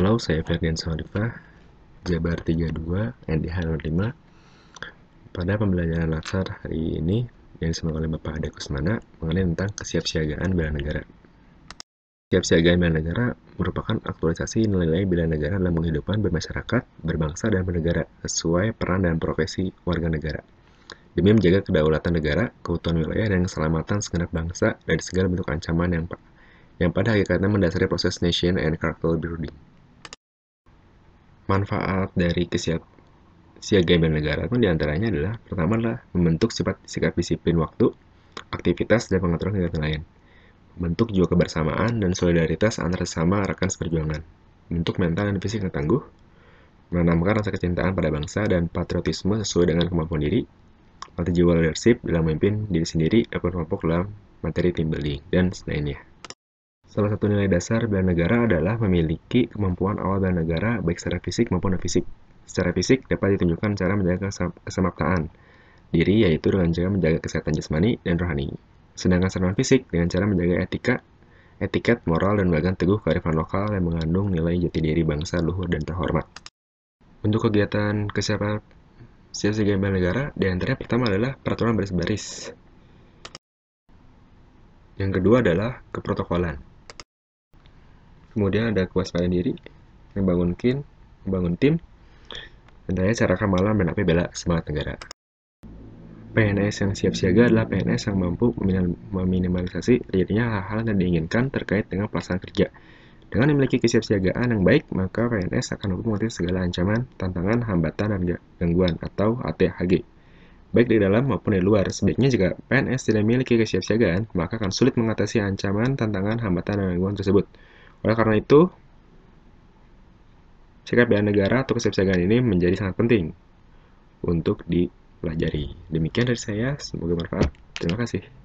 Halo, saya Ferdian Solifah, Jabar 32, NDH 05. Pada pembelajaran latsar hari ini yang disampaikan oleh Bapak Ade Kusmana mengenai tentang kesiapsiagaan bela negara. Kesiapsiagaan bela negara merupakan aktualisasi nilai-nilai bela negara dalam kehidupan bermasyarakat, berbangsa, dan bernegara sesuai peran dan profesi warga negara. Demi menjaga kedaulatan negara, keutuhan wilayah, dan keselamatan segenap bangsa dari segala bentuk ancaman yang yang pada hakikatnya mendasari proses nation and character building manfaat dari kesiap siagaan negara pun di antaranya adalah pertama adalah membentuk sifat sikap disiplin waktu, aktivitas dan pengaturan kegiatan lain. Membentuk jiwa kebersamaan dan solidaritas antar sesama rekan seperjuangan. Membentuk mental dan fisik yang tangguh, menanamkan rasa kecintaan pada bangsa dan patriotisme sesuai dengan kemampuan diri, melatih jiwa leadership dalam memimpin diri sendiri dan kelompok dalam materi team building, dan lainnya. Salah satu nilai dasar bela negara adalah memiliki kemampuan awal bela negara baik secara fisik maupun non-fisik. Secara fisik dapat ditunjukkan cara menjaga kesemaptaan diri yaitu dengan cara menjaga kesehatan jasmani dan rohani. Sedangkan secara non-fisik dengan cara menjaga etika, etiket, moral, dan memegang teguh kearifan lokal yang mengandung nilai jati diri bangsa luhur dan terhormat. Untuk kegiatan kesiapan siap bela negara, di antaranya pertama adalah peraturan baris-baris. Yang kedua adalah keprotokolan. Kemudian ada kewaspadaan diri, membangun tim, membangun tim, dan terakhir cara kamalan dan api bela semangat negara. PNS yang siap siaga adalah PNS yang mampu meminimalisasi terjadinya hal-hal yang diinginkan terkait dengan pelaksanaan kerja. Dengan memiliki kesiapsiagaan yang baik, maka PNS akan mampu mengatasi segala ancaman, tantangan, hambatan, dan gangguan atau ATHG. Baik di dalam maupun di luar, sebaiknya jika PNS tidak memiliki kesiapsiagaan, maka akan sulit mengatasi ancaman, tantangan, hambatan, dan gangguan tersebut. Oleh karena itu, sikap bela negara atau kesiapsiagaan ini menjadi sangat penting untuk dipelajari. Demikian dari saya, semoga bermanfaat. Terima kasih.